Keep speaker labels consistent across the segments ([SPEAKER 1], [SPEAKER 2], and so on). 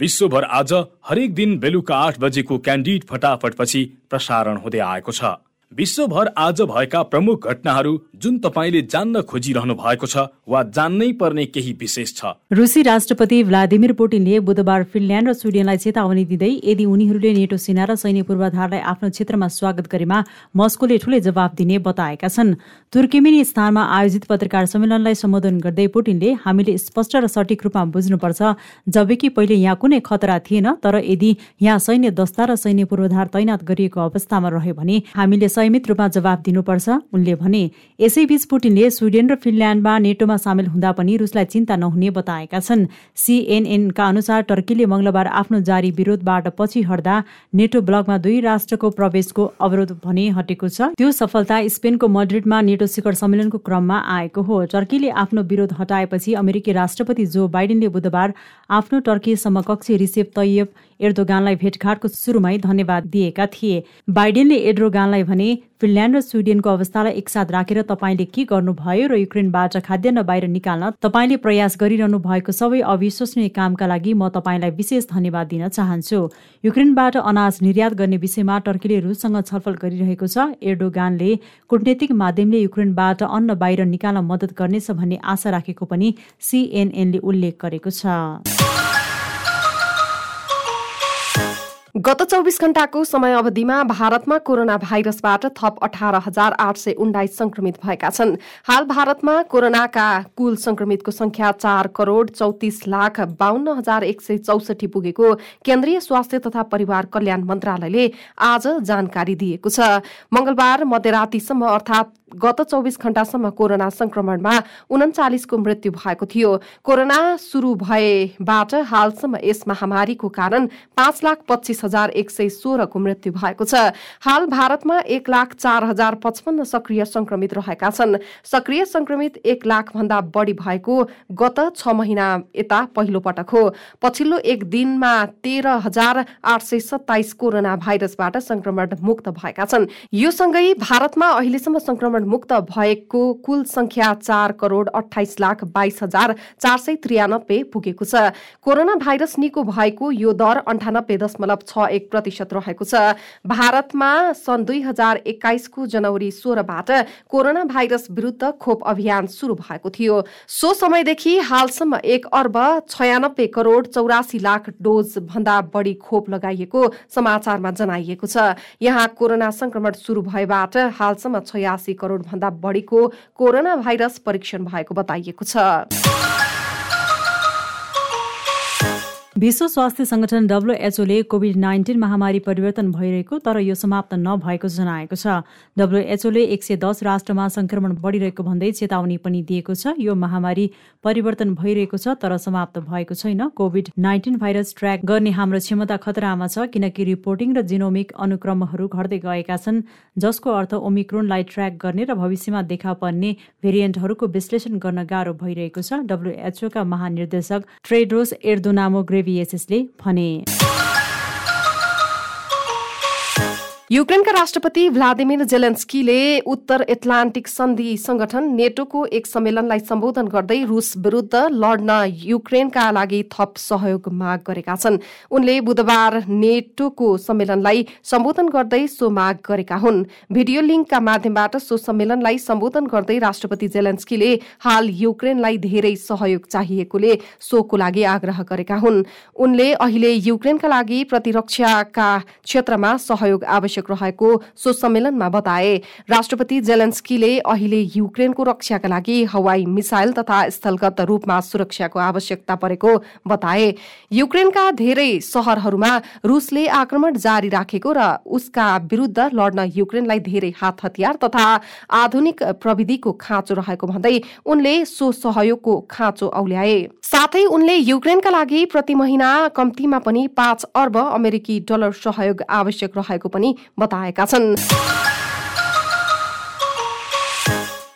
[SPEAKER 1] विश्वभर आज हरेक दिन बेलुका आठ बजेको क्यान्डिड फटाफटपछि प्रसारण हुँदै आएको छ। विश्वभर आज भएका प्रमुख घटनाहरू जुन तपाईँले जान्न खोजिरहनु भएको छ वा जान्नै पर्ने केही विशेष छ।
[SPEAKER 2] रुसी राष्ट्रपति भ्लादिमिर पुटिनले बुधबार फिनल्यान्ड र स्विडेनलाई चेतावनी दिँदै यदि उनीहरूले नेटो सेना र सैन्य पूर्वाधारलाई आफ्नो क्षेत्रमा स्वागत गरेमा मस्कोले ठूलै जवाब दिने बताएका छन्। तुर्किमिनी स्थानमा आयोजित पत्रकार सम्मेलनलाई सम्बोधन गर्दै पुटिनले हामीले स्पष्ट र सठिक रूपमा बुझ्नुपर्छ जबकि पहिले यहाँ कुनै खतरा थिएन तर यदि यहाँ सैन्य दस्ता र सैन्य पूर्वाधार तैनात गरिएको अवस्थामा रह्यो भने हामीले संयमित रूपमा जवाब दिनुपर्छ। उनले भने यसैबीच पुटिनले स्विडेन र फिनल्यान्डमा नेटोमा सामेल हुँदा पनि रुसलाई चिन्ता नहुने बताएका छन्। सिएनएनका अनुसार टर्कीले मंगलबार आफ्नो जारी विरोधबाट पछि हट्दा नेटो ब्लकमा दुई राष्ट्रको प्रवेशको अवरोध भने हटेको छ। त्यो सफलता स्पेनको मड्रिडमा नेटो शिखर सम्मेलनको क्रममा आएको हो। टर्कीले आफ्नो विरोध हटाएपछि अमेरिकी राष्ट्रपति जो बाइडेनले बुधबार आफ्नो टर्की समकक्षी रिसेप तैयब एर्दोगानलाई भेटघाटको सुरुमै धन्यवाद दिएका थिए। बाइडेनले एर्दोगानलाई भने फिनल्यान्ड र स्विडेनको अवस्थालाई एकसाथ राखेर तपाईँले के गर्नुभयो र युक्रेनबाट खाद्यान्न बाहिर निकाल्न तपाईँले प्रयास गरिरहनु भएको सबै अविश्वसनीय कामका लागि म तपाईँलाई विशेष धन्यवाद दिन चाहन्छु। युक्रेनबाट अनाज निर्यात गर्ने विषयमा टर्कीले रुससँग छलफल गरिरहेको छ। एर्डोगानले कूटनैतिक माध्यमले युक्रेनबाट अन्न बाहिर निकाल्न मद्दत गर्नेछ भन्ने आशा राखेको पनि सिएनएनले उल्लेख गरेको छ।
[SPEAKER 3] गत चौबिस घण्टाको समय अवधिमा भारतमा कोरोना भाइरसबाट थप अठार हजार आठ सय उन्नाइस संक्रमित भएका छन्। हाल भारतमा कोरोनाका कुल संक्रमितको संख्या चार करोड़ चौतिस लाख बाहन्न हजार एक सय चौसठी पुगेको केन्द्रीय स्वास्थ्य तथा परिवार कल्याण मन्त्रालयले आज जानकारी दिएको छ। मंगलबार मध्यरातीसम्म अर्थात गत चौबिस घण्टासम्म कोरोना संक्रमणमा उन्चालिसको मृत्यु भएको थियो। कोरोना शुरू भएबाट हालसम्म यस महामारीको कारण पाँच लाख पच्चिस हजार एक सय सोह्रको मृत्यु भएको छ। हाल भारतमा एक लाख चार हजार पचपन्न सक्रिय संक्रमित रहेका छन्। सक्रिय संक्रमित एक लाख भन्दा बढ़ी भएको गत छ महिना यता पहिलो पटक हो। पछिल्लो एक दिनमा तेह्र हजार आठ सय सत्ताइस कोरोना भाइरसबाट संक्रमण मुक्त भएका छन्। यो सँगै भारतमा अहिलेसम्म संक्रमण मुक्त भएको कुल संख्या चार करोड़ अठाइस लाख बाइस हजार चार सय त्रियानब्बे पुगेको छ। कोरोना भाइरस निको भएको यो दर अन्ठानब्बे दशमलव छ एक प्रतिशत रहेको छ। भारतमा सन् दुई हजार एक्काइसको जनवरी सोह्रबाट कोरोना भाइरस विरुद्ध खोप अभियान शुरू भएको थियो। सो समयदेखि हालसम्म एक अर्ब छयानब्बे करोड़ चौरासी लाख डोज भन्दा बढ़ी खोप लगाइएको समाचारमा जनाइएको छ। यहाँ कोरोना संक्रमण शुरू भएबाट हालसम्म छयासी करोड भन्दा बढीको कोरोना भाइरस परीक्षण भएको बताइएको छ।
[SPEAKER 2] विश्व स्वास्थ्य संगठन डब्लुएचओले कोभिड नाइन्टिन महामारी परिवर्तन भइरहेको तर यो समाप्त नभएको जनाएको छ। डब्लुएचओले एक सय दस राष्ट्रमा संक्रमण बढिरहेको भन्दै चेतावनी पनि दिएको छ। यो महामारी परिवर्तन भइरहेको छ तर समाप्त भएको छैन। कोभिड नाइन्टिन भाइरस ट्र्याक गर्ने हाम्रो क्षमता खतरामा छ किनकि रिपोर्टिङ र जिनोमिक अनुक्रमहरू घट्दै गएका छन् जसको अर्थ ओमिक्रोनलाई ट्र्याक गर्ने र भविष्यमा देखा पर्ने भेरिएन्टहरूको विश्लेषण गर्न गाह्रो भइरहेको छ। डब्लुएचओका महानिर्देशक ट्रेड्रोस एर्दोनामो ग्रेभी बीएसएसले भने।
[SPEAKER 3] युक्रेनका राष्ट्रपति भ्लादिमिर जेलेन्स्कीले उत्तर एटलान्टिक सन्धि संगठन नेटोको एक सम्मेलनलाई सम्बोधन गर्दै रूस विरूद्ध लड्न युक्रेनका लागि थप सहयोग माग गरेका छन्। उनले बुधबार नेटोको सम्मेलनलाई सम्बोधन गर्दै सो माग गरेका हुन्। भिडियो लिङ्कका माध्यमबाट सो सम्मेलनलाई सम्बोधन गर्दै राष्ट्रपति जेलेन्स्कीले हाल युक्रेनलाई धेरै सहयोग चाहिएकोले सोको लागि आग्रह गरेका हुन्। उनले अहिले युक्रेनका लागि प्रतिरक्षाका क्षेत्रमा सहयोग आवश्यक आवश्यक रहेको सो सम्मेलनमा बताए राष्ट्रपति जेलेन्स्कीले अहिले युक्रेनको रक्षाका लागि हवाई मिसाइल तथा स्थलगत रूपमा सुरक्षाको आवश्यकता परेको बताए। युक्रेनका धेरै सहरहरूमा रुसले आक्रमण जारी राखेको र उसका विरूद्ध लड्न युक्रेनलाई धेरै हात हतियार तथा आधुनिक प्रविधिको खाँचो रहेको भन्दै उनले सो सहयोगको खाँचो औल्याए। साथै उनले युक्रेनका लागि प्रति महिना कम्तीमा पनि पाँच अर्ब अमेरिकी डलर सहयोग आवश्यक रहेको पनि बताएका छन्।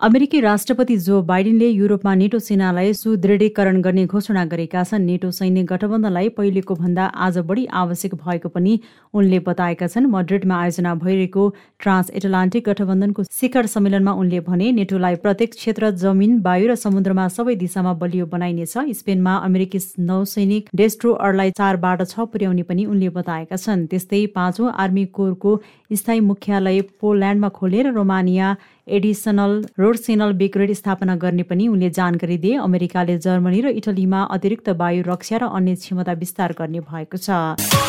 [SPEAKER 2] अमेरिकी राष्ट्रपति जो बाइडेनले युरोपमा नेटो सेनालाई सुदृढीकरण गर्ने घोषणा गरेका छन् नेटो सैन्य गठबन्धनलाई पहिलेको भन्दा आज बढी आवश्यक भएको पनि उनले बताएका छन्। मड्रिडमा आयोजना भइरहेको ट्रान्स एटलान्टिक गठबन्धनको शिखर सम्मेलनमा उनले भने नेटोलाई प्रत्येक क्षेत्र जमिन वायु र समुद्रमा सबै दिशामा बलियो बनाइनेछ। स्पेनमा अमेरिकी नौसैनिक डेस्ट्रोअरलाई चारबाट छ पुर्याउने पनि उनले बताएका छन्। त्यस्तै पाँचौं आर्मी कोरको स्थायी मुख्यालय पोल्यान्डमा खोलेर रोमानिया एडिसनल रोड सेनल बेग्रेड स्थापना गर्ने पनि उनले जानकारी दिए। अमेरिकाले जर्मनी र इटलीमा अतिरिक्त वायु रक्षा र अन्य क्षमता विस्तार गर्ने भएको छ।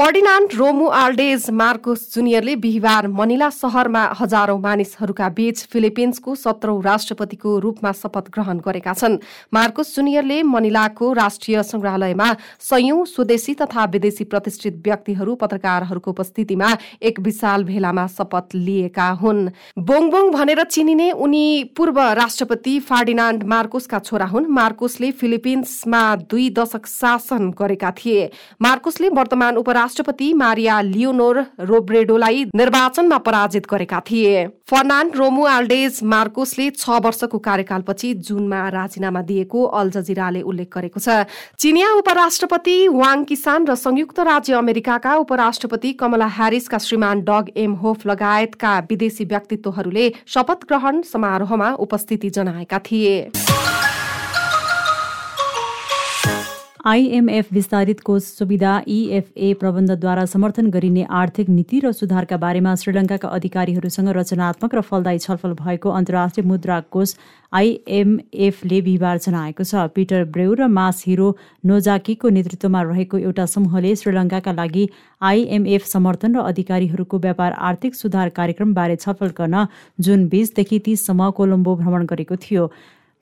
[SPEAKER 3] फर्डिनान्ड रोमु आल्डेज मार्कोस जुनियरले बिहिबार मनिला सहरमा हजारौं मानिसहरूका बीच फिलिपिन्सको सत्रौं राष्ट्रपतिको रूपमा शपथ ग्रहण गरेका छन्। मार्कोस जुनियरले मनिलाको राष्ट्रिय संग्रहालयमा सयौं स्वदेशी तथा विदेशी प्रतिष्ठित व्यक्तिहरू पत्रकारहरूको उपस्थितिमा एक विशाल भेलामा शपथ लिएका हुन्। बोङबोङ भनेर चिनिने उनी पूर्व राष्ट्रपति फार्डिनान्ड मार्कोसका छोरा हुन्। मार्कोसले फिलिपिन्समा दुई दशक शासन गरेका थिए। मार्कोसले वर्तमान उपराष्ट्र राष्ट्रपति मारिया लियोनोर रोब्रेडोलाई निर्वाचनमा पराजित गरेका थिए। फर्नान्ड रोमु आल्डेज मार्कोसले छ वर्षको कार्यकालपछि जुनमा राजीनामा दिएको अल जजिराले उल्लेख गरेको छ। चिनिया उपराष्ट्रपति वाङ किसान र संयुक्त राज्य अमेरिकाका उपराष्ट्रपति कमला ह्यारिसका श्रीमान डग एम होफ लगायतका विदेशी व्यक्तित्वहरूले शपथ ग्रहण समारोहमा उपस्थिति जनाएका थिए।
[SPEAKER 2] आइएमएफ विस्तारित कोष सुविधा इएफए प्रबन्धद्वारा समर्थन गरिने आर्थिक नीति र सुधारका बारेमा श्रीलङ्काका अधिकारीहरूसँग रचनात्मक र फलदायी छलफल भएको अन्तर्राष्ट्रिय मुद्रा कोष आइएमएफले बिहिबार जनाएको छ। पिटर ब्रेउ र मास हिरो नोजाकीको नेतृत्वमा रहेको एउटा समूहले श्रीलङ्काका लागि आइएमएफ समर्थन र अधिकारीहरूको व्यापार आर्थिक सुधार कार्यक्रमबारे छलफल गर्न जुन बिसदेखि तीससम्म कोलम्बो भ्रमण गरेको थियो।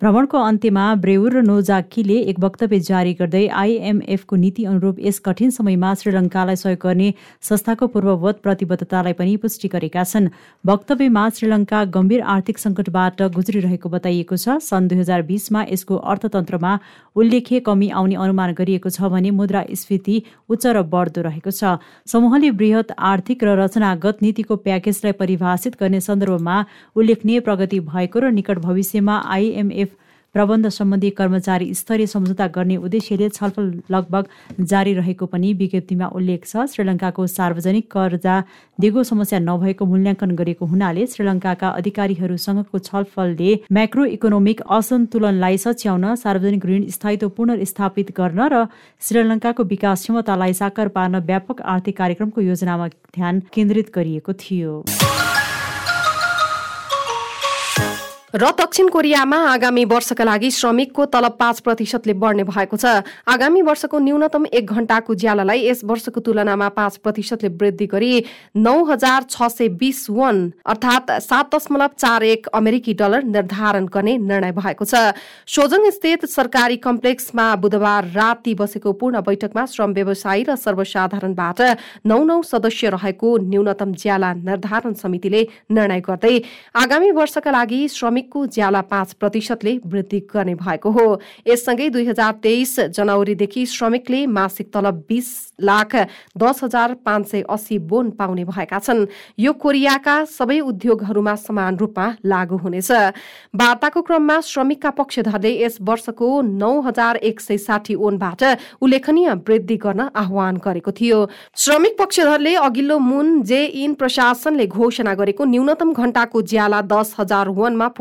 [SPEAKER 2] भ्रमणको अन्त्यमा ब्रेउर र नोजाकीले एक वक्तव्य जारी गर्दै आइएमएफको नीति अनुरूप यस कठिन समयमा श्रीलङ्कालाई सहयोग गर्ने संस्थाको पूर्ववत प्रतिबद्धतालाई पनि पुष्टि गरेका छन्। वक्तव्यमा श्रीलङ्का गम्भीर आर्थिक सङ्कटबाट गुज्रिरहेको बताइएको छ। सन् दुई हजार बिसमा यसको अर्थतन्त्रमा उल्लेख्य कमी आउने अनुमान गरिएको छ भने मुद्रा स्फीति उच्च र बढ्दो रहेको छ। समूहले वृहत आर्थिक र रचनागत नीतिको प्याकेजलाई परिभाषित गर्ने सन्दर्भमा उल्लेखनीय प्रगति भएको र निकट भविष्यमा आइएमएफ प्रबन्ध सम्बन्धी कर्मचारी स्तरीय सम्झौता गर्ने उद्देश्यले छलफल लगभग जारी रहेको पनि विज्ञप्तिमा उल्लेख छ। श्रीलङ्काको सार्वजनिक कर्जा दिगो समस्या नभएको मूल्याङ्कन गरेको हुनाले श्रीलङ्काका अधिकारीहरूसँगको छलफलले म्याक्रो इकोनोमिक असन्तुलनलाई सच्याउन सार्वजनिक ऋण स्थायित्व पुनर्स्थापित गर्न र श्रीलङ्काको विकास क्षमतालाई साकार पार्न व्यापक आर्थिक कार्यक्रमको योजनामा ध्यान केन्द्रित गरिएको थियो।
[SPEAKER 3] र दक्षिण कोरियामा आगामी वर्षका लागि श्रमिकको तलब पाँच प्रतिशतले बढ्ने भएको छ। आगामी वर्षको न्यूनतम एक घण्टाको ज्यालालाई यस वर्षको तुलनामा पाँच प्रतिशतले वृद्धि गरी नौ हजार छ सय बिस वन अर्थात् सात दशमलव चार एक अमेरिकी डलर निर्धारण गर्ने निर्णय भएको छ। सोजङ स्थित सरकारी कम्प्लेक्समा बुधबार राति बसेको पूर्ण बैठकमा श्रम व्यवसायी र सर्वसाधारणबाट नौ नौ सदस्य रहेको न्यूनतम ज्याला निर्धारण समितिले निर्णय गर्दै आगामी वर्षका लागि श्रमिक श्रमिकको ज्याला पाँच प्रतिशतले वृद्धि गर्ने भएको हो। यससँगै दुई हजार तेइस जनवरीदेखि श्रमिकले मासिक तलब बीस लाख दस हजार पाँच सय अस्सी बोन पाउने भएका छन्। यो कोरियाका सबै उद्योगहरूमा समान रूपमा लागू हुनेछ। वार्ताको क्रममा श्रमिकका पक्षधरले यस वर्षको नौ हजार एक सय साठी ओनबाट उल्लेखनीय वृद्धि गर्न आह्वान गरेको थियो। श्रमिक पक्षधरले अघिल्लो मुन जे इन प्रशासनले घोषणा गरेको न्यूनतम घण्टाको ज्याला दस हजार